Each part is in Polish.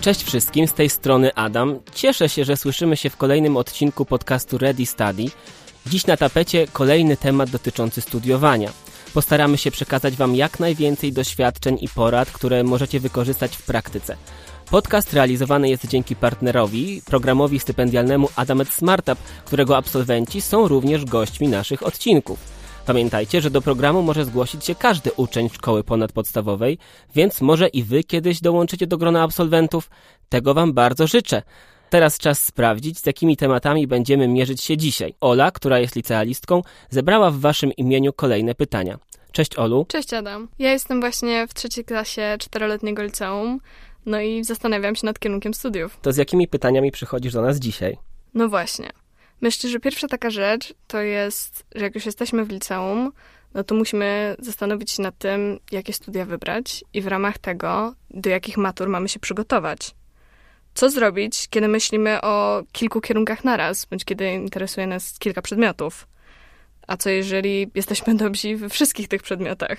Cześć wszystkim, z tej strony Adam. Cieszę się, że słyszymy się w kolejnym odcinku podcastu Ready Study. Dziś na tapecie kolejny temat dotyczący studiowania. Postaramy się przekazać Wam jak najwięcej doświadczeń i porad, które możecie wykorzystać w praktyce. Podcast realizowany jest dzięki partnerowi, programowi stypendialnemu Adamet Smartup, którego absolwenci są również gośćmi naszych odcinków. Pamiętajcie, że do programu może zgłosić się każdy uczeń szkoły ponadpodstawowej, więc może i Wy kiedyś dołączycie do grona absolwentów. Tego Wam bardzo życzę. Teraz czas sprawdzić, z jakimi tematami będziemy mierzyć się dzisiaj. Ola, która jest licealistką, zebrała w Waszym imieniu kolejne pytania. Cześć Olu. Cześć Adam. Ja jestem właśnie w trzeciej klasie czteroletniego liceum, no i zastanawiam się nad kierunkiem studiów. To z jakimi pytaniami przychodzisz do nas dzisiaj? No właśnie. Myślę, że pierwsza taka rzecz to jest, że jak już jesteśmy w liceum, no to musimy zastanowić się nad tym, jakie studia wybrać i w ramach tego, do jakich matur mamy się przygotować. Co zrobić, kiedy myślimy o kilku kierunkach naraz, bądź kiedy interesuje nas kilka przedmiotów? A co jeżeli jesteśmy dobrzy we wszystkich tych przedmiotach?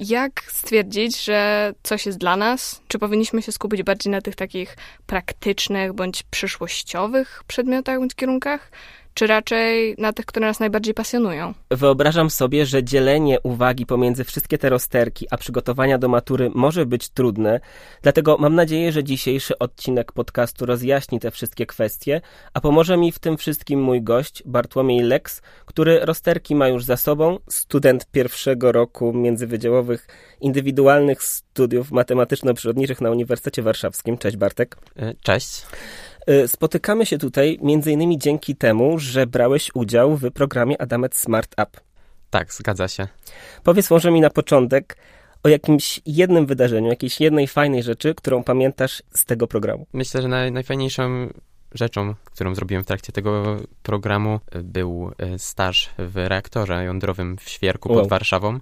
Jak stwierdzić, że coś jest dla nas? Czy powinniśmy się skupić bardziej na tych takich praktycznych bądź przyszłościowych przedmiotach bądź kierunkach? Czy raczej na tych, które nas najbardziej pasjonują? Wyobrażam sobie, że dzielenie uwagi pomiędzy wszystkie te rozterki, a przygotowania do matury może być trudne, dlatego mam nadzieję, że dzisiejszy odcinek podcastu rozjaśni te wszystkie kwestie, a pomoże mi w tym wszystkim mój gość, Bartłomiej Lex, który rozterki ma już za sobą, student pierwszego roku międzywydziałowych indywidualnych studiów matematyczno-przyrodniczych na Uniwersytecie Warszawskim. Cześć Bartek. E, cześć. Y, spotykamy się tutaj innymi dzięki temu, że brałeś udział w programie Adamet Smart Up. Tak, zgadza się. Powiedz może mi na początek o jakimś jednym wydarzeniu, jakiejś jednej fajnej rzeczy, którą pamiętasz z tego programu. Myślę, że naj, najfajniejszą rzeczą, którą zrobiłem w trakcie tego programu, był e, staż w reaktorze jądrowym w Świerku wow. pod Warszawą.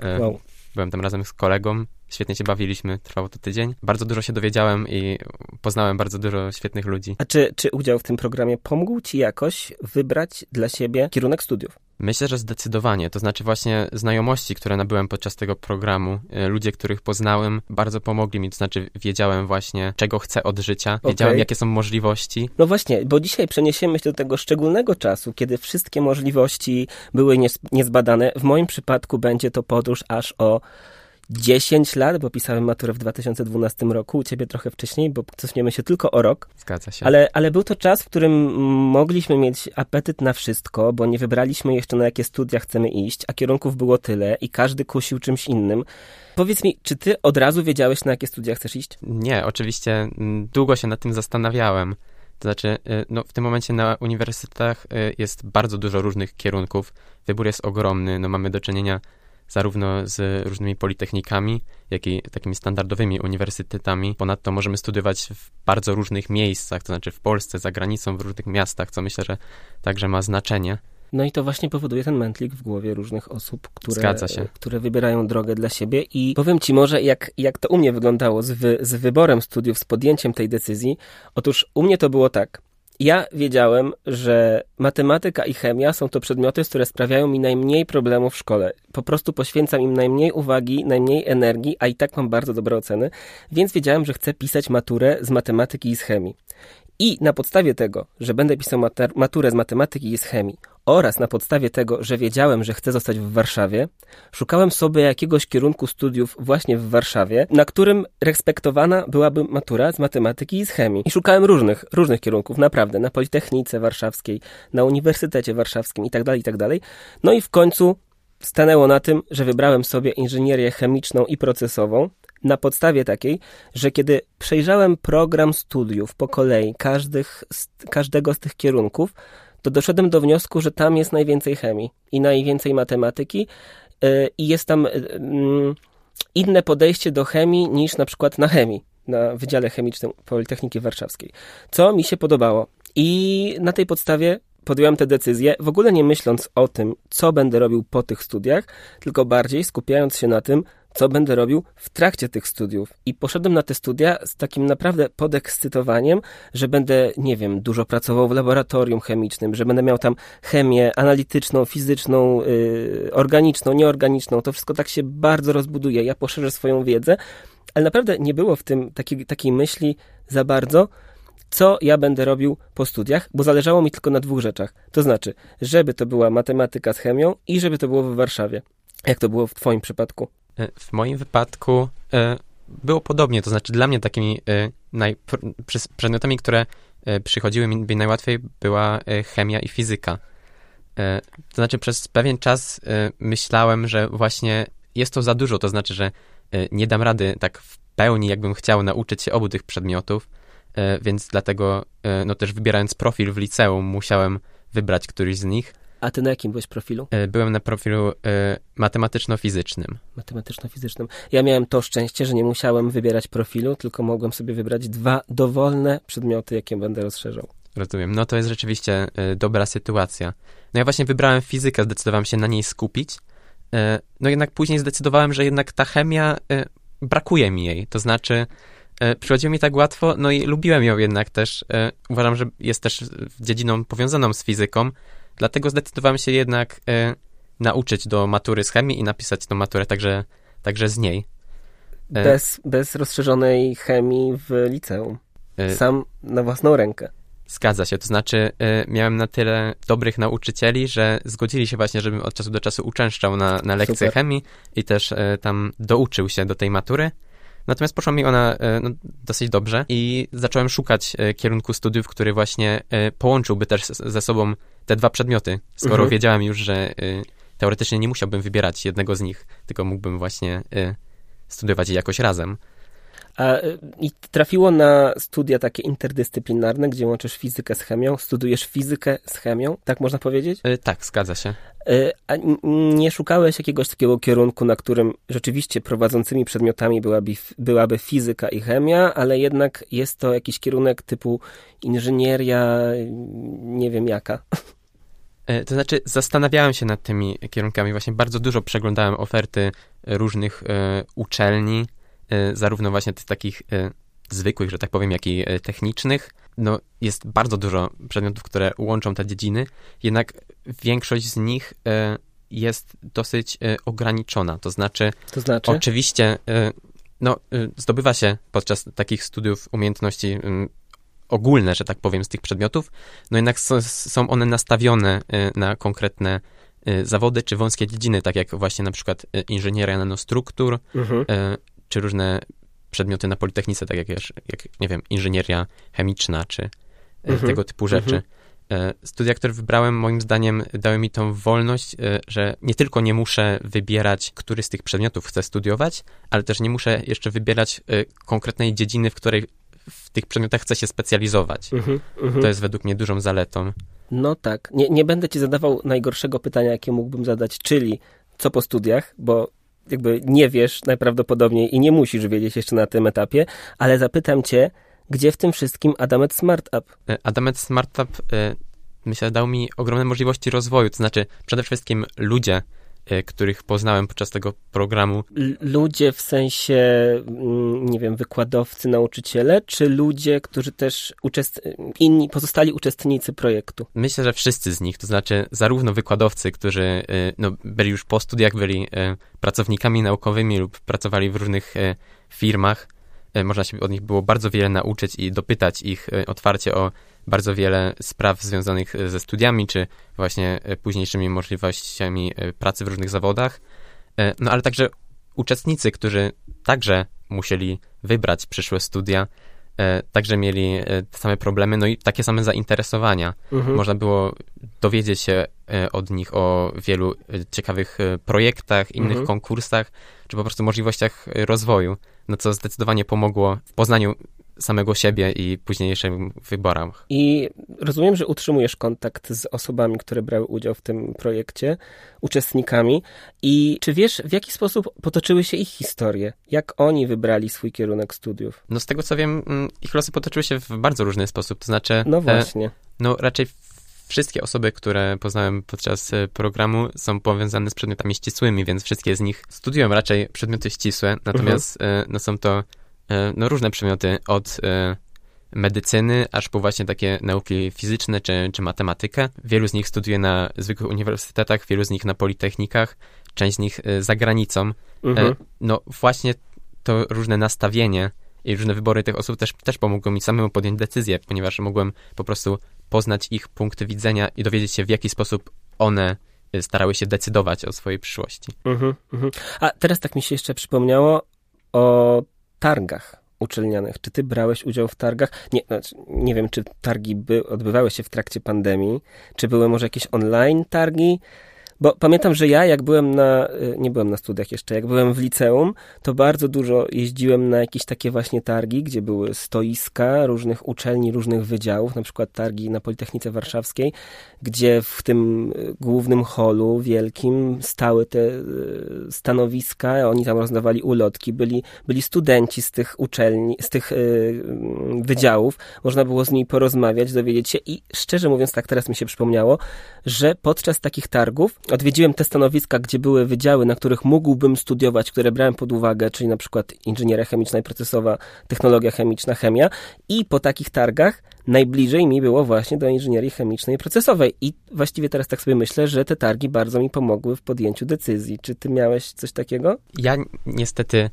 E, wow. Byłem tam razem z kolegą Świetnie się bawiliśmy, trwało to tydzień. Bardzo dużo się dowiedziałem i poznałem bardzo dużo świetnych ludzi. A czy, czy udział w tym programie pomógł ci jakoś wybrać dla siebie kierunek studiów? Myślę, że zdecydowanie. To znaczy właśnie znajomości, które nabyłem podczas tego programu, e, ludzie, których poznałem, bardzo pomogli mi. To znaczy wiedziałem właśnie, czego chcę od życia, wiedziałem, okay. jakie są możliwości. No właśnie, bo dzisiaj przeniesiemy się do tego szczególnego czasu, kiedy wszystkie możliwości były niezbadane. W moim przypadku będzie to podróż aż o 10 lat, bo pisałem maturę w 2012 roku, u ciebie trochę wcześniej, bo cofniemy się tylko o rok. Zgadza się. Ale, ale był to czas, w którym mogliśmy mieć apetyt na wszystko, bo nie wybraliśmy jeszcze na jakie studia chcemy iść, a kierunków było tyle i każdy kusił czymś innym. Powiedz mi, czy ty od razu wiedziałeś, na jakie studia chcesz iść? Nie, oczywiście mm, długo się nad tym zastanawiałem. To znaczy, y, no, w tym momencie na uniwersytetach y, jest bardzo dużo różnych kierunków. Wybór jest ogromny. No, mamy do czynienia zarówno z różnymi politechnikami, jak i takimi standardowymi uniwersytetami. Ponadto możemy studiować w bardzo różnych miejscach, to znaczy w Polsce, za granicą, w różnych miastach, co myślę, że także ma znaczenie. No i to właśnie powoduje ten mętlik w głowie różnych osób, które, które wybierają drogę dla siebie. I powiem ci może, jak, jak to u mnie wyglądało z, wy, z wyborem studiów, z podjęciem tej decyzji. Otóż u mnie to było tak. Ja wiedziałem, że matematyka i chemia są to przedmioty, które sprawiają mi najmniej problemów w szkole. Po prostu poświęcam im najmniej uwagi, najmniej energii, a i tak mam bardzo dobre oceny, więc wiedziałem, że chcę pisać maturę z matematyki i z chemii. I na podstawie tego, że będę pisał maturę z matematyki i z chemii oraz na podstawie tego, że wiedziałem, że chcę zostać w Warszawie, szukałem sobie jakiegoś kierunku studiów właśnie w Warszawie, na którym respektowana byłaby matura z matematyki i z chemii. I szukałem różnych, różnych kierunków, naprawdę, na Politechnice Warszawskiej, na Uniwersytecie Warszawskim itd., tak itd. Tak no i w końcu stanęło na tym, że wybrałem sobie inżynierię chemiczną i procesową, na podstawie takiej, że kiedy przejrzałem program studiów po kolei każdych, każdego z tych kierunków, to doszedłem do wniosku, że tam jest najwięcej chemii i najwięcej matematyki yy, i jest tam yy, inne podejście do chemii niż na przykład na chemii, na Wydziale Chemicznym Politechniki Warszawskiej, co mi się podobało. I na tej podstawie podjąłem tę decyzję, w ogóle nie myśląc o tym, co będę robił po tych studiach, tylko bardziej skupiając się na tym, co będę robił w trakcie tych studiów. I poszedłem na te studia z takim naprawdę podekscytowaniem, że będę, nie wiem, dużo pracował w laboratorium chemicznym, że będę miał tam chemię analityczną, fizyczną, yy, organiczną, nieorganiczną. To wszystko tak się bardzo rozbuduje. Ja poszerzę swoją wiedzę. ale naprawdę nie było w tym takiej, takiej myśli za bardzo, co ja będę robił po studiach, bo zależało mi tylko na dwóch rzeczach. To znaczy, żeby to była matematyka z chemią i żeby to było w Warszawie. Jak to było w Twoim przypadku? E, w moim wypadku e, było podobnie. To znaczy, dla mnie takimi e, przedmiotami, które przychodziły mi najłatwiej, była chemia i fizyka. To znaczy, przez pewien czas myślałem, że właśnie jest to za dużo. To znaczy, że nie dam rady tak w pełni, jakbym chciał nauczyć się obu tych przedmiotów więc dlatego, no też wybierając profil w liceum, musiałem wybrać któryś z nich. A ty na jakim byłeś profilu? E, byłem na profilu matematyczno-fizycznym. Matematyczno-fizycznym. Ja miałem to szczęście, że nie musiałem wybierać profilu, tylko mogłem sobie wybrać dwa dowolne przedmioty, jakie będę rozszerzał. Rozumiem. No to jest rzeczywiście dobra sytuacja. No ja właśnie wybrałem fizykę, zdecydowałem się na niej skupić. no jednak później zdecydowałem, że jednak ta chemia, brakuje mi jej. To znaczy, przychodziło mi tak łatwo, no i lubiłem ją jednak też. Uważam, że jest też dziedziną powiązaną z fizyką, dlatego zdecydowałem się jednak e, nauczyć do matury z chemii i napisać tą maturę także, także z niej. E, bez, bez rozszerzonej chemii w liceum. E, Sam na własną rękę. Zgadza się, to znaczy miałem na tyle dobrych nauczycieli, że zgodzili się właśnie, żebym od czasu do czasu uczęszczał na, na lekcje Super. chemii i też tam douczył się do tej matury. Natomiast poszła mi ona e, no, dosyć dobrze i zacząłem szukać e, kierunku studiów, który właśnie e, połączyłby też ze sobą te dwa przedmioty, skoro mhm. wiedziałem już, że teoretycznie nie musiałbym wybierać jednego z nich, tylko mógłbym właśnie studiować je jakoś razem. A, I trafiło na studia takie interdyscyplinarne, gdzie łączysz fizykę z chemią. Studujesz fizykę z chemią, tak można powiedzieć? Yy, tak, zgadza się. Yy, a nie szukałeś jakiegoś takiego kierunku, na którym rzeczywiście prowadzącymi przedmiotami byłaby, byłaby fizyka i chemia, ale jednak jest to jakiś kierunek typu inżynieria, nie wiem jaka. To znaczy, zastanawiałem się nad tymi kierunkami. Właśnie bardzo dużo przeglądałem oferty różnych y, uczelni, zarówno właśnie tych takich e, zwykłych, że tak powiem, jak i e, technicznych. No, jest bardzo dużo przedmiotów, które łączą te dziedziny, jednak większość z nich jest dosyć ograniczona. To znaczy, to znaczy? oczywiście, no, zdobywa się podczas takich studiów umiejętności ogólne, że tak powiem, z tych przedmiotów, no jednak są one nastawione na konkretne zawody czy wąskie dziedziny, tak jak właśnie na przykład inżynieria nanostruktur, mhm czy różne przedmioty na Politechnice, tak jak, jak nie wiem, inżynieria chemiczna, czy e, mhm. tego typu rzeczy. Mhm. E, studia, które wybrałem, moim zdaniem, dały mi tą wolność, e, że nie tylko nie muszę wybierać, który z tych przedmiotów chcę studiować, ale też nie muszę jeszcze wybierać konkretnej dziedziny, w której w tych przedmiotach chcę się specjalizować. Mhm, mhm. To jest według mnie dużą zaletą. No tak. Nie, nie będę ci zadawał najgorszego pytania, jakie mógłbym zadać, czyli co po studiach, bo jakby nie wiesz najprawdopodobniej i nie musisz wiedzieć jeszcze na tym etapie, ale zapytam cię, gdzie w tym wszystkim Adamet Smartup? E, Adamet Smartup, e, myślę, dał mi ogromne możliwości rozwoju, to znaczy przede wszystkim ludzie, których poznałem podczas tego programu. Ludzie w sensie, mm, nie wiem, wykładowcy, nauczyciele, czy ludzie, którzy też uczest... inni, pozostali uczestnicy projektu? Myślę, że wszyscy z nich, to znaczy zarówno wykładowcy, którzy e, no, byli już po studiach, byli e, pracownikami naukowymi lub pracowali w różnych firmach, można się od nich było bardzo wiele nauczyć i dopytać ich otwarcie o bardzo wiele spraw związanych e, ze studiami, czy właśnie e, późniejszymi możliwościami e, pracy w różnych zawodach. No ale także uczestnicy, którzy także musieli wybrać przyszłe studia, także mieli te same problemy, no i takie same zainteresowania. Mhm. Można było dowiedzieć się od nich o wielu ciekawych projektach, innych mhm. konkursach, czy po prostu możliwościach rozwoju, no co zdecydowanie pomogło w poznaniu samego siebie i późniejszym wyborach. I rozumiem, że utrzymujesz kontakt z osobami, które brały udział w tym projekcie, uczestnikami. I czy wiesz, w jaki sposób potoczyły się ich historie? Jak oni wybrali swój kierunek studiów? No z tego co wiem, mm, ich losy potoczyły się w bardzo różny sposób. To znaczy. No e, właśnie. E, no raczej wszystkie osoby, które poznałem podczas e, programu są powiązane z przedmiotami ścisłymi, więc wszystkie z nich studiują raczej przedmioty ścisłe, natomiast mhm. no są to E, no, różne przedmioty od e, medycyny, aż po właśnie takie nauki fizyczne czy, czy matematykę. Wielu z nich studiuje na zwykłych uniwersytetach, wielu z nich na politechnikach, część z nich e, za granicą. Mhm. No właśnie to różne nastawienie i różne wybory tych osób też, też pomogło mi samemu podjąć decyzję, ponieważ mogłem po prostu poznać ich punkty widzenia i dowiedzieć się, w jaki sposób one starały się decydować o swojej przyszłości. Mhm, mhm. A teraz tak mi się jeszcze przypomniało o targach uczelnianych. Czy ty brałeś udział w targach? Nie, znaczy, nie wiem, czy targi by, odbywały się w trakcie pandemii, czy były może jakieś online targi? Bo pamiętam, że ja jak byłem na, y, nie byłem na studiach jeszcze, jak byłem w liceum, to bardzo dużo jeździłem na jakieś takie właśnie targi, gdzie były stoiska różnych uczelni, różnych wydziałów, na przykład targi na Politechnice Warszawskiej, gdzie w tym y, głównym holu wielkim stały te y, stanowiska, oni tam rozdawali ulotki, byli, byli studenci z tych uczelni, z tych wydziałów, można było z nimi porozmawiać, dowiedzieć się i szczerze mówiąc, tak teraz mi się przypomniało, że podczas takich targów odwiedziłem te stanowiska, gdzie były wydziały, na których mógłbym studiować, które brałem pod uwagę, czyli na przykład inżynieria chemiczna i procesowa, technologia chemiczna, chemia i po takich targach najbliżej mi było właśnie do inżynierii chemicznej i procesowej. I właściwie teraz tak sobie myślę, że te targi bardzo mi pomogły w podjęciu decyzji. Czy ty miałeś coś takiego? Ja niestety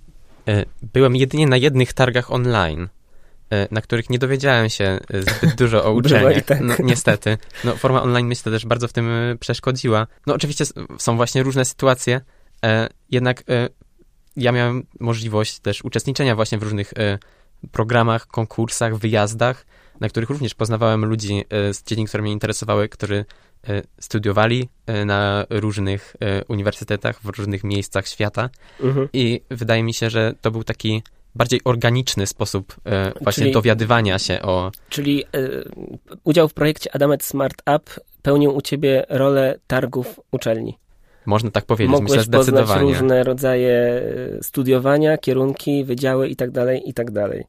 y, byłem jedynie na jednych targach online. E, na których nie dowiedziałem się e, zbyt dużo o uczelniach. Tak. No, niestety. No, forma online myślę też bardzo w tym e, przeszkodziła. No oczywiście są właśnie różne sytuacje, jednak ja miałem możliwość też uczestniczenia właśnie w różnych programach, konkursach, wyjazdach, na których również poznawałem ludzi z dziedzin, które mnie interesowały, którzy studiowali na różnych uniwersytetach, w różnych miejscach świata. Mhm. I wydaje mi się, że to był taki bardziej organiczny sposób e, właśnie czyli, dowiadywania się o... Czyli e, udział w projekcie Adamet Smart App pełnił u ciebie rolę targów uczelni. Można tak powiedzieć, Mogłeś myślę zdecydowanie. poznać różne rodzaje e, studiowania, kierunki, wydziały i tak dalej, i tak dalej.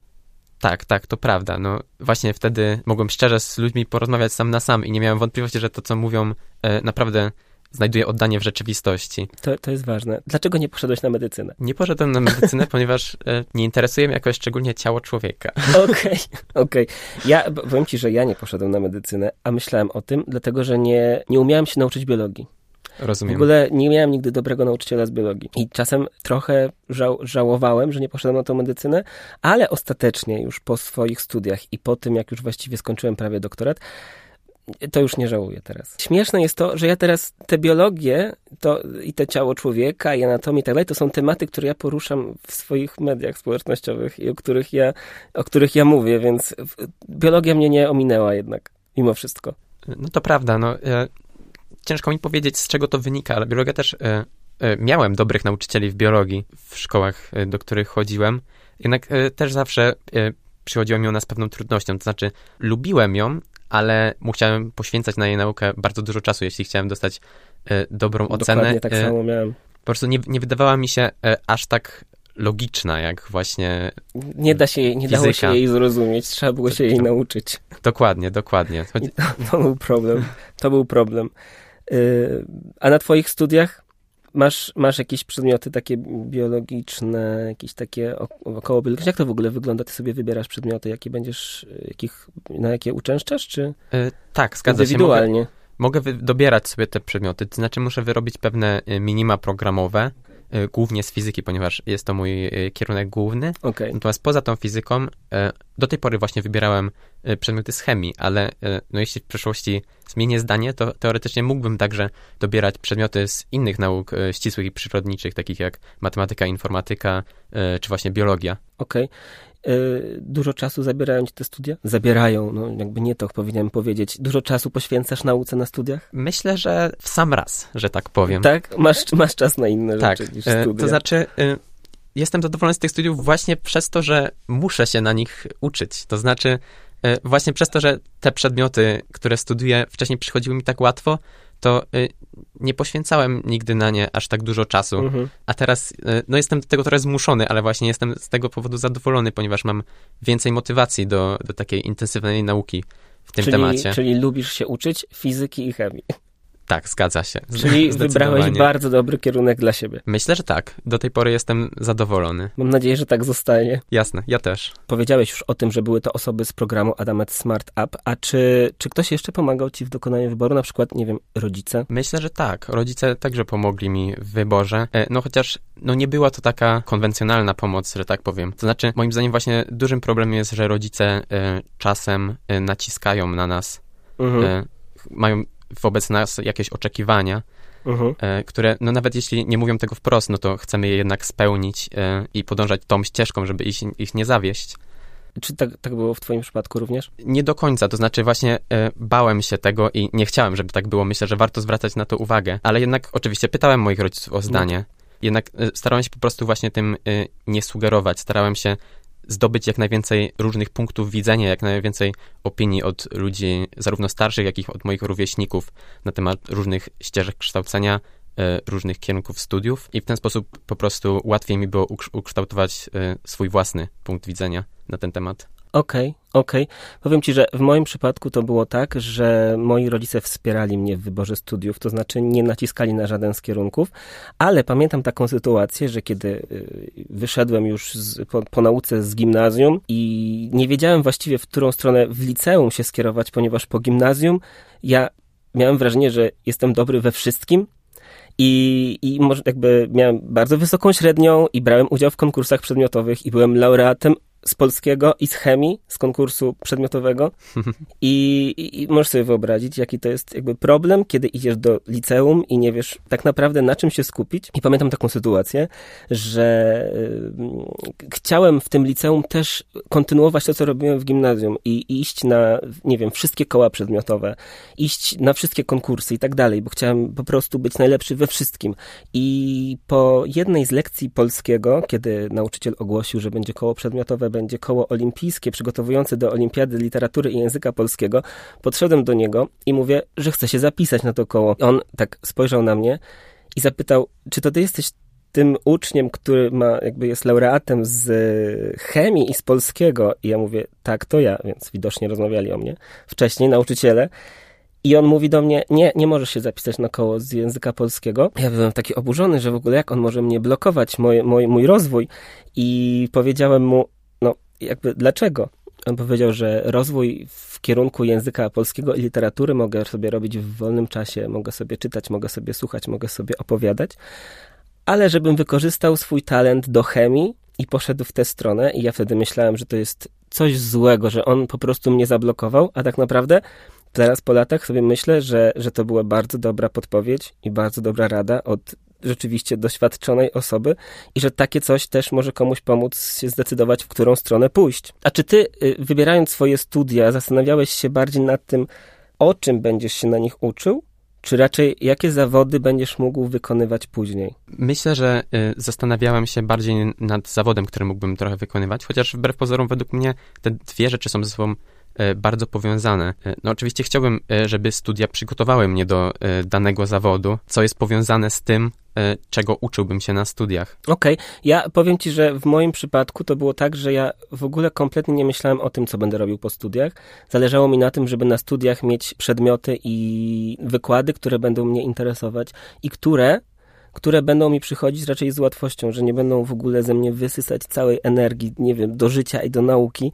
Tak, tak, to prawda. No właśnie wtedy mogłem szczerze z ludźmi porozmawiać sam na sam i nie miałem wątpliwości, że to, co mówią, naprawdę znajduje oddanie w rzeczywistości. To, to jest ważne. Dlaczego nie poszedłeś na medycynę? Nie poszedłem na medycynę, ponieważ e, nie interesuje mnie jakoś szczególnie ciało człowieka. Okej, okej. Okay, okay. Ja powiem ci, że ja nie poszedłem na medycynę, a myślałem o tym, dlatego że nie, nie umiałem się nauczyć biologii. Rozumiem. W ogóle nie miałem nigdy dobrego nauczyciela z biologii. I czasem trochę żał, żałowałem, że nie poszedłem na tą medycynę, ale ostatecznie już po swoich studiach i po tym, jak już właściwie skończyłem prawie doktorat, to już nie żałuję teraz. Śmieszne jest to, że ja teraz te biologię to, i to ciało człowieka i anatomię i tak dalej, to są tematy, które ja poruszam w swoich mediach społecznościowych i o których ja, o których ja mówię, więc biologia mnie nie ominęła jednak, mimo wszystko. No to prawda, no e, ciężko mi powiedzieć, z czego to wynika, ale biologia też e, e, miałem dobrych nauczycieli w biologii w szkołach, e, do których chodziłem, jednak e, też zawsze e, przychodziła mi ona z pewną trudnością, to znaczy lubiłem ją, ale musiałem poświęcać na jej naukę bardzo dużo czasu, jeśli chciałem dostać e, dobrą Dokładnie ocenę. tak e, samo miałem. Po prostu nie, nie wydawała mi się e, aż tak logiczna, jak właśnie. Nie da się jej, nie dało się jej zrozumieć, trzeba było się jej nauczyć. Dokładnie, dokładnie. Chodzi... To, to, był problem. To był problem. Yy, a na twoich studiach Masz, masz jakieś przedmioty takie biologiczne, jakieś takie około biologiczne? Jak to w ogóle wygląda? Ty sobie wybierasz przedmioty, jakie będziesz, jakich, na jakie uczęszczasz, czy yy, Tak, zgadza się. Mogę, mogę dobierać sobie te przedmioty, to znaczy muszę wyrobić pewne y, minima programowe, y, głównie z fizyki, ponieważ jest to mój kierunek główny. Okay. Natomiast poza tą fizyką, do tej pory właśnie wybierałem przedmioty z chemii, ale no jeśli w przyszłości zmienię zdanie, to teoretycznie mógłbym także dobierać przedmioty z innych nauk e, ścisłych i przyrodniczych, takich jak matematyka, informatyka e, czy właśnie biologia. Okej. Okay. E, dużo czasu zabierają ci te studia? Zabierają, no jakby nie to powinienem powiedzieć. Dużo czasu poświęcasz nauce na studiach? Myślę, że w sam raz, że tak powiem. Tak? Masz, masz czas na inne tak. rzeczy niż studia. To znaczy, jestem zadowolony z tych studiów właśnie przez to, że muszę się na nich uczyć. To znaczy, E, właśnie przez to, że te przedmioty, które studiuję, wcześniej przychodziły mi tak łatwo, to e, nie poświęcałem nigdy na nie aż tak dużo czasu. Mhm. A teraz, e, no jestem do tego trochę zmuszony, ale właśnie jestem z tego powodu zadowolony, ponieważ mam więcej motywacji do, do takiej intensywnej nauki w tym czyli, temacie. Czyli lubisz się uczyć fizyki i chemii. Tak, zgadza się. Czyli wybrałeś bardzo dobry kierunek dla siebie. Myślę, że tak. Do tej pory jestem zadowolony. Mam nadzieję, że tak zostanie. Jasne, ja też. Powiedziałeś już o tym, że były to osoby z programu Adamet Smart App, a czy, czy ktoś jeszcze pomagał ci w dokonaniu wyboru, na przykład, nie wiem, rodzice? Myślę, że tak. Rodzice także pomogli mi w wyborze, e, no chociaż no nie była to taka konwencjonalna pomoc, że tak powiem. To znaczy, moim zdaniem właśnie dużym problemem jest, że rodzice e, czasem e, naciskają na nas, mhm. mają wobec nas jakieś oczekiwania, uh-huh. które, no nawet jeśli nie mówią tego wprost, no to chcemy je jednak spełnić e, i podążać tą ścieżką, żeby ich, ich nie zawieść. Czy tak, tak było w twoim przypadku również? Nie do końca, to znaczy właśnie e, bałem się tego i nie chciałem, żeby tak było. Myślę, że warto zwracać na to uwagę, ale jednak oczywiście pytałem moich rodziców o zdanie. No. Jednak e, starałem się po prostu właśnie tym e, nie sugerować. Starałem się zdobyć jak najwięcej różnych punktów widzenia, jak najwięcej opinii od ludzi, zarówno starszych, jak i od moich rówieśników na temat różnych ścieżek kształcenia, e, różnych kierunków studiów i w ten sposób po prostu łatwiej mi było ukształtować e, swój własny punkt widzenia na ten temat. Okej, okay, okej. Okay. Powiem ci, że w moim przypadku to było tak, że moi rodzice wspierali mnie w wyborze studiów, to znaczy nie naciskali na żaden z kierunków, ale pamiętam taką sytuację, że kiedy y, wyszedłem już z, po, po nauce z gimnazjum i nie wiedziałem właściwie, w którą stronę w liceum się skierować, ponieważ po gimnazjum ja miałem wrażenie, że jestem dobry we wszystkim, i, I może jakby miałem bardzo wysoką średnią i brałem udział w konkursach przedmiotowych i byłem laureatem z polskiego i z chemii, z konkursu przedmiotowego. I, i, możesz sobie wyobrazić, jaki to jest jakby problem, kiedy idziesz do liceum i nie wiesz tak naprawdę na czym się skupić. I pamiętam taką sytuację, że y, chciałem w tym liceum też kontynuować to, co robiłem w gimnazjum i, i iść na, nie wiem, wszystkie koła przedmiotowe, iść na wszystkie konkursy i tak dalej, bo chciałem po prostu być najlepszy we wszystkim. I po jednej z lekcji polskiego, kiedy nauczyciel ogłosił, że będzie koło przedmiotowe, będzie koło olimpijskie przygotowujące do Olimpiady Literatury i Języka Polskiego, podszedłem do niego i mówię, że chcę się zapisać na to koło. On tak spojrzał na mnie i zapytał, czy to ty jesteś tym uczniem, który ma, jakby jest laureatem z chemii i z polskiego. I ja mówię, tak, to ja, więc widocznie rozmawiali o mnie wcześniej, nauczyciele. I on mówi do mnie, nie, nie możesz się zapisać na koło z języka polskiego. Ja byłem taki oburzony, że w ogóle jak on może mnie blokować, mój, mój, mój rozwój. I powiedziałem mu, jakby dlaczego? On powiedział, że rozwój w kierunku języka polskiego i literatury mogę sobie robić w wolnym czasie, mogę sobie czytać, mogę sobie słuchać, mogę sobie opowiadać, ale żebym wykorzystał swój talent do chemii i poszedł w tę stronę i ja wtedy myślałem, że to jest coś złego, że on po prostu mnie zablokował, a tak naprawdę teraz po latach sobie myślę, że, że to była bardzo dobra podpowiedź i bardzo dobra rada od rzeczywiście doświadczonej osoby i że takie coś też może komuś pomóc się zdecydować, w którą stronę pójść. A czy ty, y, wybierając swoje studia, zastanawiałeś się bardziej nad tym, o czym będziesz się na nich uczył? Czy raczej jakie zawody będziesz mógł wykonywać później? Myślę, że y, zastanawiałem się bardziej nad zawodem, który mógłbym trochę wykonywać, chociaż wbrew pozorom według mnie te dwie rzeczy są ze sobą bardzo powiązane. E, no oczywiście chciałbym, e, żeby studia przygotowały mnie do danego zawodu, co jest powiązane z tym, czego uczyłbym się na studiach. Okej, okay. ja powiem ci, że w moim przypadku to było tak, że ja w ogóle kompletnie nie myślałem o tym, co będę robił po studiach. Zależało mi na tym, żeby na studiach mieć przedmioty i wykłady, które będą mnie interesować i które które będą mi przychodzić raczej z łatwością, że nie będą w ogóle ze mnie wysysać całej energii, nie wiem, do życia i do nauki.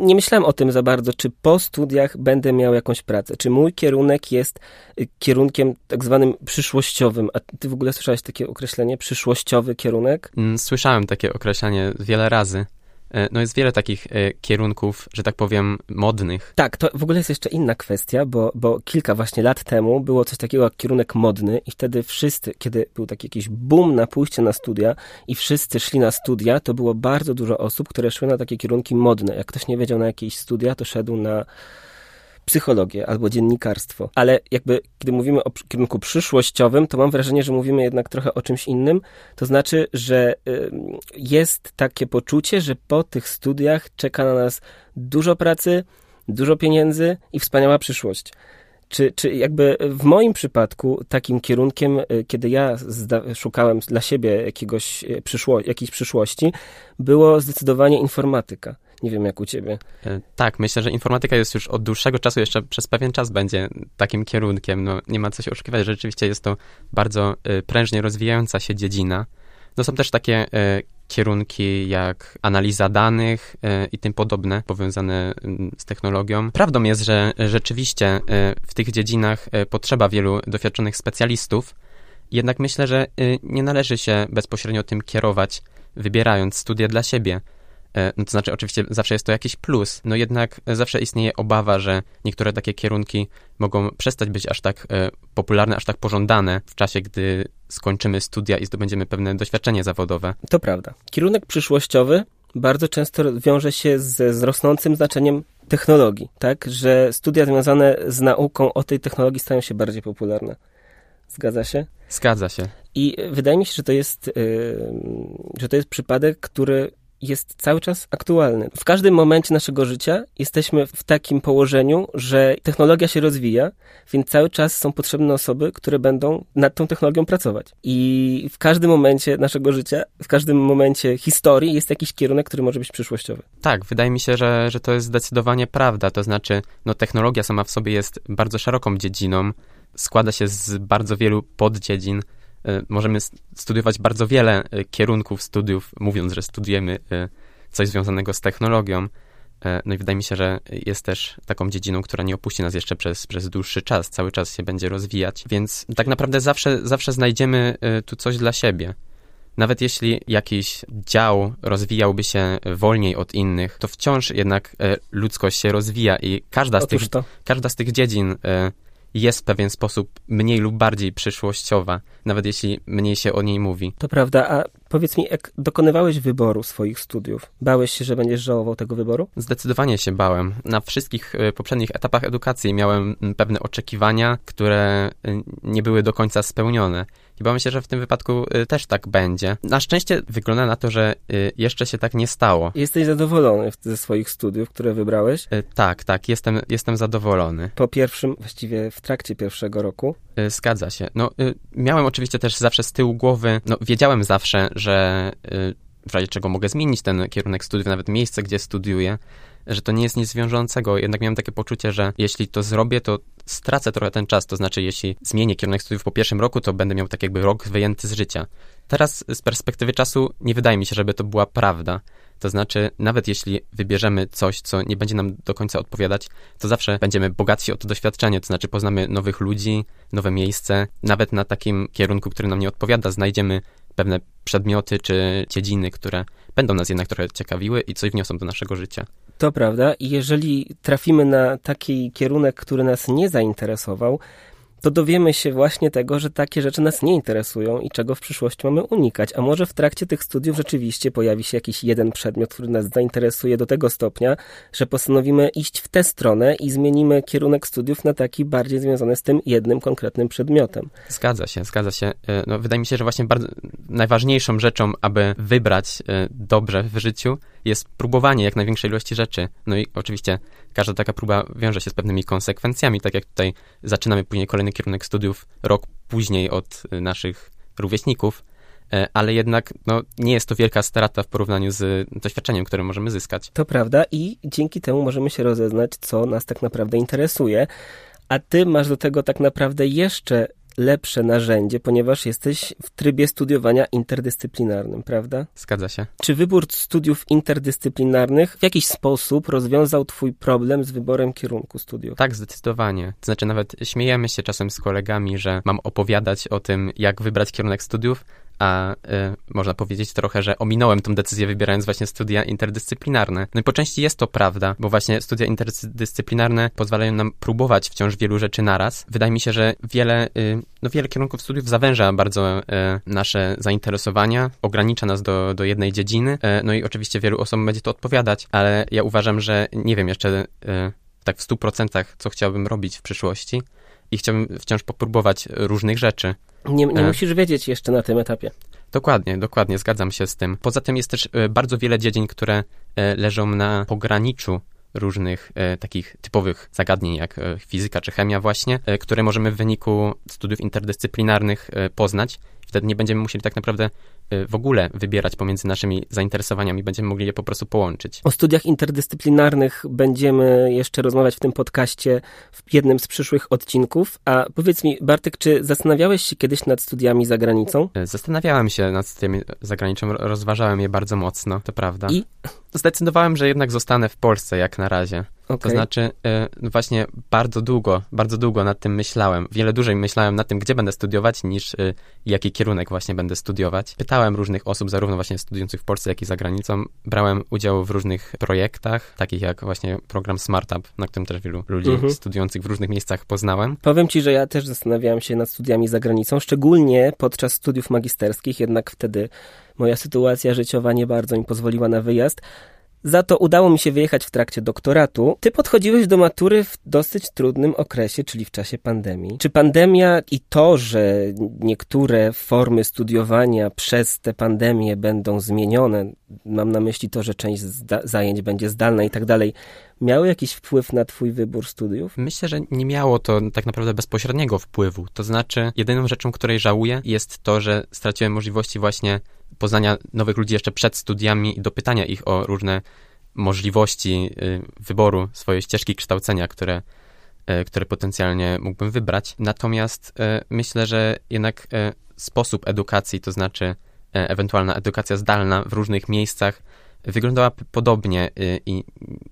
Nie myślałem o tym za bardzo, czy po studiach będę miał jakąś pracę, czy mój kierunek jest y, kierunkiem tak zwanym przyszłościowym. A ty w ogóle słyszałeś takie określenie, przyszłościowy kierunek? Mm, słyszałem takie określenie wiele razy. E, no jest wiele takich e, kierunków, że tak powiem, modnych. Tak, to w ogóle jest jeszcze inna kwestia, bo, bo kilka właśnie lat temu było coś takiego jak kierunek modny i wtedy wszyscy, kiedy był taki jakiś boom na pójście na studia i wszyscy szli na studia, to było bardzo dużo osób, które szły na takie kierunki modne. Jak ktoś nie wiedział na jakieś studia, to szedł na psychologię albo dziennikarstwo. Ale jakby, kiedy mówimy o kierunku przyszłościowym, to mam wrażenie, że mówimy jednak trochę o czymś innym. To znaczy, że jest takie poczucie, że po tych studiach czeka na nas dużo pracy, dużo pieniędzy i wspaniała przyszłość. Czy, czy jakby w moim przypadku takim kierunkiem, y, kiedy ja szukałem dla siebie jakiegoś y, przyszło jakiejś przyszłości, było zdecydowanie informatyka Nie wiem jak u ciebie. E, tak, myślę, że informatyka jest już od dłuższego czasu, jeszcze przez pewien czas będzie takim kierunkiem. No, nie ma co się oszukiwać, rzeczywiście jest to bardzo e, prężnie rozwijająca się dziedzina. No są też takie kierunki jak analiza danych i tym podobne, powiązane z technologią. Prawdą jest, że rzeczywiście w tych dziedzinach potrzeba wielu doświadczonych specjalistów, jednak myślę, że nie należy się bezpośrednio tym kierować, wybierając studia dla siebie. E, no to znaczy, oczywiście zawsze jest to jakiś plus, no jednak zawsze istnieje obawa, że niektóre takie kierunki mogą przestać być aż tak e, popularne, aż tak pożądane w czasie, gdy skończymy studia i zdobędziemy pewne doświadczenie zawodowe. To prawda. Kierunek przyszłościowy bardzo często wiąże się z, z rosnącym znaczeniem technologii, tak? Że studia związane z nauką o tej technologii stają się bardziej popularne. Zgadza się? Zgadza się. I wydaje mi się, że to jest, yy, że to jest przypadek, który jest cały czas aktualny. W każdym momencie naszego życia jesteśmy w takim położeniu, że technologia się rozwija, więc cały czas są potrzebne osoby, które będą nad tą technologią pracować. I w każdym momencie naszego życia, w każdym momencie historii jest jakiś kierunek, który może być przyszłościowy. Tak, wydaje mi się, że, że to jest zdecydowanie prawda. To znaczy, no, technologia sama w sobie jest bardzo szeroką dziedziną, składa się z bardzo wielu poddziedzin możemy studiować bardzo wiele e, kierunków studiów, mówiąc, że studujemy e, coś związanego z technologią. No i wydaje mi się, że jest też taką dziedziną, która nie opuści nas jeszcze przez, przez dłuższy czas, cały czas się będzie rozwijać, więc tak naprawdę zawsze, zawsze znajdziemy tu coś dla siebie. Nawet jeśli jakiś dział rozwijałby się wolniej od innych, to wciąż jednak ludzkość się rozwija i każda z, tych, każda z tych dziedzin jest w pewien sposób mniej lub bardziej przyszłościowa, nawet jeśli mniej się o niej mówi. To prawda, a powiedz mi, jak dokonywałeś wyboru swoich studiów, bałeś się, że będziesz żałował tego wyboru? Zdecydowanie się bałem. Na wszystkich e, poprzednich etapach edukacji miałem pewne oczekiwania, które e, nie były do końca spełnione. I myślę, że w tym wypadku y, też tak będzie. Na szczęście wygląda na to, że jeszcze się tak nie stało. Jesteś zadowolony ze swoich studiów, które wybrałeś? Tak, tak, jestem, jestem zadowolony. Po pierwszym, właściwie w trakcie pierwszego roku? Zgadza się. No, miałem oczywiście też zawsze z tyłu głowy, no, wiedziałem zawsze, że w razie czego mogę zmienić ten kierunek studiów, nawet miejsce, gdzie studiuję, że to nie jest nic wiążącego. Jednak miałem takie poczucie, że jeśli to zrobię, to stracę trochę ten czas. To znaczy, jeśli zmienię kierunek studiów po pierwszym roku, to będę miał tak jakby rok wyjęty z życia. Teraz z perspektywy czasu nie wydaje mi się, żeby to była prawda. To znaczy, nawet jeśli wybierzemy coś, co nie będzie nam do końca odpowiadać, to zawsze będziemy bogatsi o to doświadczenie, to znaczy poznamy nowych ludzi, nowe miejsce. Nawet na takim kierunku, który nam nie odpowiada, znajdziemy pewne przedmioty czy dziedziny, które będą nas jednak trochę ciekawiły i coś wniosą do naszego życia. To prawda. Jeżeli trafimy na taki kierunek, który nas nie zainteresował, to dowiemy się właśnie tego, że takie rzeczy nas nie interesują i czego w przyszłości mamy unikać. A może w trakcie tych studiów rzeczywiście pojawi się jakiś jeden przedmiot, który nas zainteresuje do tego stopnia, że postanowimy iść w tę stronę i zmienimy kierunek studiów na taki bardziej związany z tym jednym konkretnym przedmiotem. Zgadza się, zgadza się. E, no, wydaje mi się, że właśnie bardzo najważniejszą rzeczą, aby wybrać e, dobrze w życiu, jest próbowanie jak największej ilości rzeczy. No i oczywiście każda taka próba wiąże się z pewnymi konsekwencjami, tak jak tutaj zaczynamy później kolejny kierunek studiów rok później od y, naszych rówieśników, e, ale jednak no, nie jest to wielka strata w porównaniu z doświadczeniem, które możemy zyskać. To prawda i dzięki temu możemy się rozeznać, co nas tak naprawdę interesuje, a ty masz do tego tak naprawdę jeszcze lepsze narzędzie, ponieważ jesteś w trybie studiowania interdyscyplinarnym, prawda? Zgadza się. Czy wybór studiów interdyscyplinarnych w jakiś sposób rozwiązał Twój problem z wyborem kierunku studiów? Tak, zdecydowanie. To znaczy, nawet śmiejemy się czasem z kolegami, że mam opowiadać o tym, jak wybrać kierunek studiów, a y, można powiedzieć trochę, że ominąłem tą decyzję wybierając właśnie studia interdyscyplinarne. No i po części jest to prawda, bo właśnie studia interdyscyplinarne pozwalają nam próbować wciąż wielu rzeczy naraz. Wydaje mi się, że wiele, y, no wiele kierunków studiów zawęża bardzo y, nasze zainteresowania, ogranicza nas do, do jednej dziedziny, no i oczywiście wielu osobom będzie to odpowiadać, ale ja uważam, że nie wiem jeszcze tak w stu procentach, co chciałbym robić w przyszłości i chciałbym wciąż popróbować różnych rzeczy. Nie, nie e. musisz wiedzieć jeszcze na tym etapie. Dokładnie, dokładnie, zgadzam się z tym. Poza tym jest też e, bardzo wiele dziedzin, które e, leżą na pograniczu różnych e, takich typowych zagadnień, jak e, fizyka czy chemia właśnie, e, które możemy w wyniku studiów interdyscyplinarnych poznać Wtedy nie będziemy musieli tak naprawdę y, w ogóle wybierać pomiędzy naszymi zainteresowaniami, będziemy mogli je po prostu połączyć. O studiach interdyscyplinarnych będziemy jeszcze rozmawiać w tym podcaście w jednym z przyszłych odcinków. A powiedz mi, Bartek, czy zastanawiałeś się kiedyś nad studiami za granicą? Y, zastanawiałem się nad studiami za granicą, rozważałem je bardzo mocno, to prawda. I? Zdecydowałem, że jednak zostanę w Polsce jak na razie. Okay. To znaczy, no właśnie bardzo długo, bardzo długo nad tym myślałem. Wiele dłużej myślałem nad tym, gdzie będę studiować, niż y, jaki kierunek właśnie będę studiować. Pytałem różnych osób, zarówno właśnie studiujących w Polsce, jak i za granicą. Brałem udział w różnych projektach, takich jak właśnie program SmartUp, na którym też wielu ludzi mhm. studiujących w różnych miejscach poznałem. Powiem ci, że ja też zastanawiałem się nad studiami za granicą, szczególnie podczas studiów magisterskich, jednak wtedy moja sytuacja życiowa nie bardzo mi pozwoliła na wyjazd. Za to udało mi się wyjechać w trakcie doktoratu. Ty podchodziłeś do matury w dosyć trudnym okresie, czyli w czasie pandemii. Czy pandemia i to, że niektóre formy studiowania przez tę pandemię będą zmienione, mam na myśli to, że część zajęć będzie zdalna i tak dalej, miały jakiś wpływ na twój wybór studiów? Myślę, że nie miało to tak naprawdę bezpośredniego wpływu. To znaczy, jedyną rzeczą, której żałuję, jest to, że straciłem możliwości właśnie poznania nowych ludzi jeszcze przed studiami i dopytania ich o różne możliwości y, wyboru swojej ścieżki kształcenia, które, y, które potencjalnie mógłbym wybrać. Natomiast y, myślę, że jednak sposób edukacji, to znaczy ewentualna edukacja zdalna w różnych miejscach wyglądała podobnie i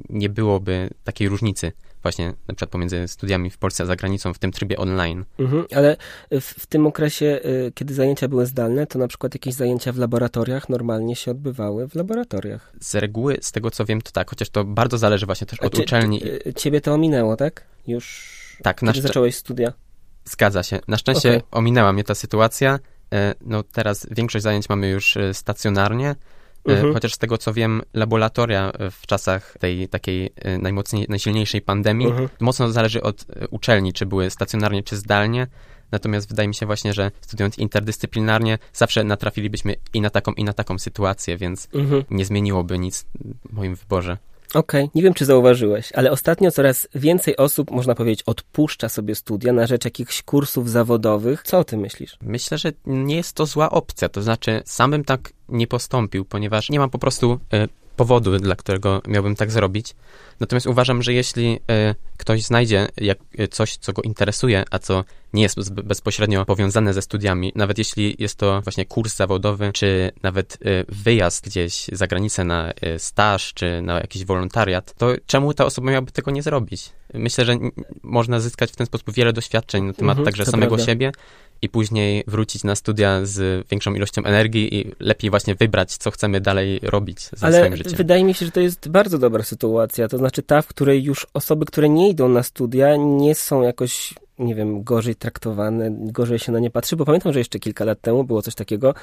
nie byłoby takiej różnicy właśnie na przykład pomiędzy studiami w Polsce a za granicą w tym trybie online. Mhm, ale w, w, tym okresie, y, kiedy zajęcia były zdalne, to na przykład jakieś zajęcia w laboratoriach normalnie się odbywały w laboratoriach. Z reguły, z tego co wiem, to tak, chociaż to bardzo zależy właśnie też od uczelni. Y, ciebie to ominęło, tak? Już tak, kiedy zacząłeś studia? Zgadza się. Na szczęście okay. ominęła mnie ta sytuacja. E, no teraz większość zajęć mamy już e, stacjonarnie, mhm. Chociaż z tego co wiem, laboratoria e, w czasach tej takiej e, najmocniej, najsilniejszej pandemii mhm. mocno zależy od uczelni, czy były stacjonarnie, czy zdalnie. Natomiast wydaje mi się właśnie, że studiując interdyscyplinarnie, zawsze natrafilibyśmy i na taką, i na taką sytuację, więc mhm. nie zmieniłoby nic w moim wyborze. Okej, okay. nie wiem czy zauważyłeś, ale ostatnio coraz więcej osób, można powiedzieć, odpuszcza sobie studia na rzecz jakichś kursów zawodowych. Co o tym myślisz? Myślę, że nie jest to zła opcja, to znaczy sam bym tak nie postąpił, ponieważ nie mam po prostu y, powodu, dla którego miałbym tak zrobić. Natomiast uważam, że jeśli y, ktoś znajdzie jak, y, coś, co go interesuje, a co nie jest bezpośrednio powiązane ze studiami, nawet jeśli jest to właśnie kurs zawodowy, czy nawet y, wyjazd gdzieś za granicę na staż, czy na jakiś wolontariat, to czemu ta osoba miałaby tego nie zrobić? Myślę, że można zyskać w ten sposób wiele doświadczeń na temat mhm, także samego prawda. siebie i później wrócić na studia z większą ilością energii i lepiej właśnie wybrać, co chcemy dalej robić ze Ale swoim życiem. wydaje mi się, że to jest bardzo dobra sytuacja, to znaczy ta, w której już osoby, które nie idą na studia, nie są jakoś nie wiem, gorzej traktowane, gorzej się na nie patrzy, bo pamiętam, że jeszcze kilka lat temu było coś takiego,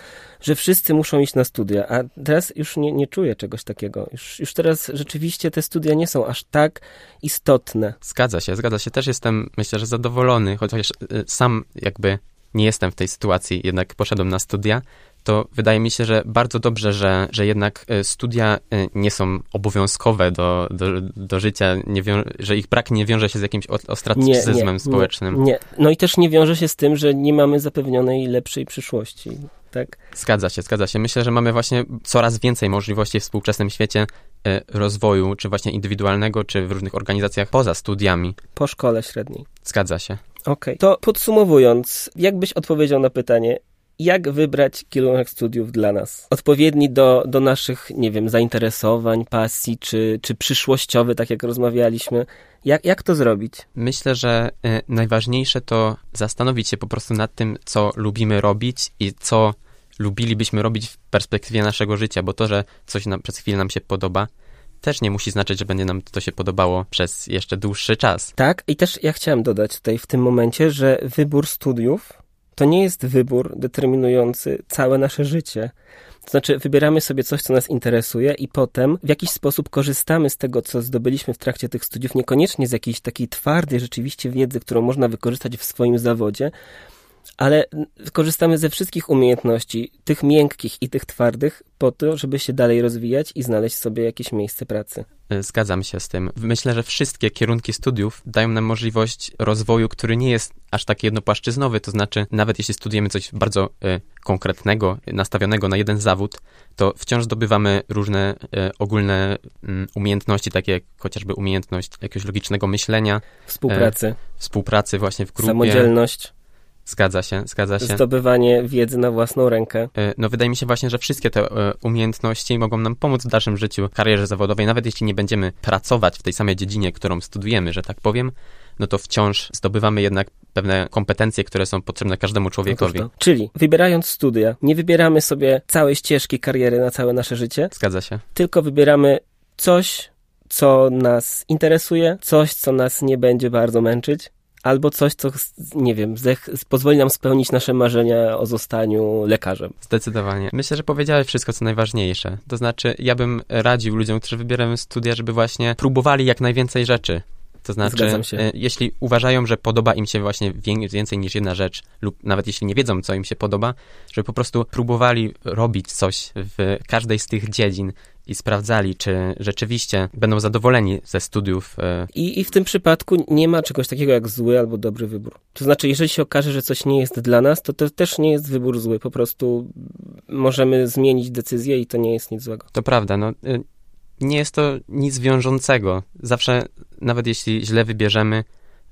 że wszyscy muszą iść na studia, a teraz już nie, nie czuję czegoś takiego. Już, już teraz rzeczywiście te studia nie są aż tak istotne. Zgadza się, zgadza się. Też jestem, myślę, że zadowolony, chociaż y, sam jakby nie jestem w tej sytuacji, jednak poszedłem na studia, to wydaje mi się, że bardzo dobrze, że, że jednak e, studia e, nie są obowiązkowe do, do, do życia, że ich brak nie wiąże się z jakimś ostracyzmem nie, nie, społecznym. Nie, nie, no i też nie wiąże się z tym, że nie mamy zapewnionej lepszej przyszłości. Tak? Zgadza się, zgadza się. Myślę, że mamy właśnie coraz więcej możliwości w współczesnym świecie e, rozwoju, czy właśnie indywidualnego, czy w różnych organizacjach poza studiami. Po szkole średniej. Zgadza się. Okej. Okay. To podsumowując, jak byś odpowiedział na pytanie, jak wybrać kierunek studiów dla nas? Odpowiedni do, do naszych, nie wiem, zainteresowań, pasji, czy, czy przyszłościowy, tak jak rozmawialiśmy. Jak, jak to zrobić? Myślę, że y, najważniejsze to zastanowić się po prostu nad tym, co lubimy robić i co lubilibyśmy robić w perspektywie naszego życia, bo to, że coś nam, przez chwilę nam się podoba, też nie musi znaczyć, że będzie nam to się podobało przez jeszcze dłuższy czas. Tak, i też ja chciałem dodać tutaj w tym momencie, że wybór studiów to nie jest wybór determinujący całe nasze życie. To znaczy, wybieramy sobie coś, co nas interesuje, i potem w jakiś sposób korzystamy z tego, co zdobyliśmy w trakcie tych studiów, niekoniecznie z jakiejś takiej twardej rzeczywiście wiedzy, którą można wykorzystać w swoim zawodzie, ale korzystamy ze wszystkich umiejętności, tych miękkich i tych twardych, po to, żeby się dalej rozwijać i znaleźć sobie jakieś miejsce pracy. E, zgadzam się z tym. Myślę, że wszystkie kierunki studiów dają nam możliwość rozwoju, który nie jest aż taki jednopłaszczyznowy, to znaczy nawet jeśli studujemy coś bardzo y, konkretnego, nastawionego na jeden zawód, to wciąż zdobywamy różne y, ogólne y, umiejętności, takie jak chociażby umiejętność jakiegoś logicznego myślenia. Współpracy. współpracy właśnie w grupie. Samodzielność. Zgadza się, zgadza się. Zdobywanie wiedzy na własną rękę. E, no wydaje mi się właśnie, że wszystkie te e, umiejętności mogą nam pomóc w dalszym życiu, karierze zawodowej, nawet jeśli nie będziemy pracować w tej samej dziedzinie, którą studujemy, że tak powiem, no to wciąż zdobywamy jednak pewne kompetencje, które są potrzebne każdemu człowiekowi. No Czyli wybierając studia, nie wybieramy sobie całej ścieżki kariery na całe nasze życie. Zgadza się. Tylko wybieramy coś, co nas interesuje, coś, co nas nie będzie bardzo męczyć, albo coś, co, nie wiem, pozwoli nam spełnić nasze marzenia o zostaniu lekarzem. Zdecydowanie. Myślę, że powiedziałeś wszystko, co najważniejsze. To znaczy, ja bym radził ludziom, którzy wybierają studia, żeby właśnie próbowali jak najwięcej rzeczy. To znaczy, e, jeśli uważają, że podoba im się właśnie więcej niż jedna rzecz, lub nawet jeśli nie wiedzą, co im się podoba, żeby po prostu próbowali robić coś w każdej z tych dziedzin i sprawdzali, czy rzeczywiście będą zadowoleni ze studiów. E, I, I w tym przypadku nie ma czegoś takiego jak zły albo dobry wybór. To znaczy, jeżeli się okaże, że coś nie jest dla nas, to to też nie jest wybór zły. Po prostu możemy zmienić decyzję i to nie jest nic złego. To prawda. No, y, nie jest to nic wiążącego. Zawsze, nawet jeśli źle wybierzemy,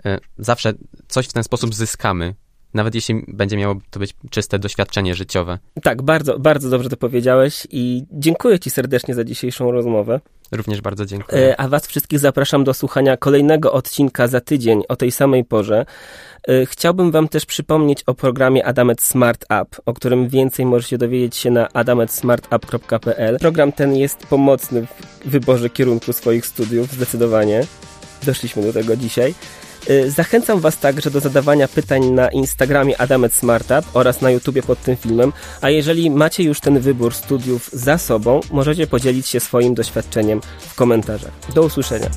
y, zawsze coś w ten sposób zyskamy nawet jeśli będzie miało to być czyste doświadczenie życiowe. Tak, bardzo, bardzo dobrze to powiedziałeś i dziękuję Ci serdecznie za dzisiejszą rozmowę. Również bardzo dziękuję. E, a Was wszystkich zapraszam do słuchania kolejnego odcinka za tydzień o tej samej porze. E, chciałbym Wam też przypomnieć o programie Adamet Smart App, o którym więcej możecie dowiedzieć się na adametsmartapp.pl. Program ten jest pomocny w wyborze kierunku swoich studiów, zdecydowanie. Doszliśmy do tego dzisiaj. Y, zachęcam Was także do zadawania pytań na Instagramie Adamet Smartup oraz na YouTubie pod tym filmem, a jeżeli macie już ten wybór studiów za sobą, możecie podzielić się swoim doświadczeniem w komentarzach. Do usłyszenia.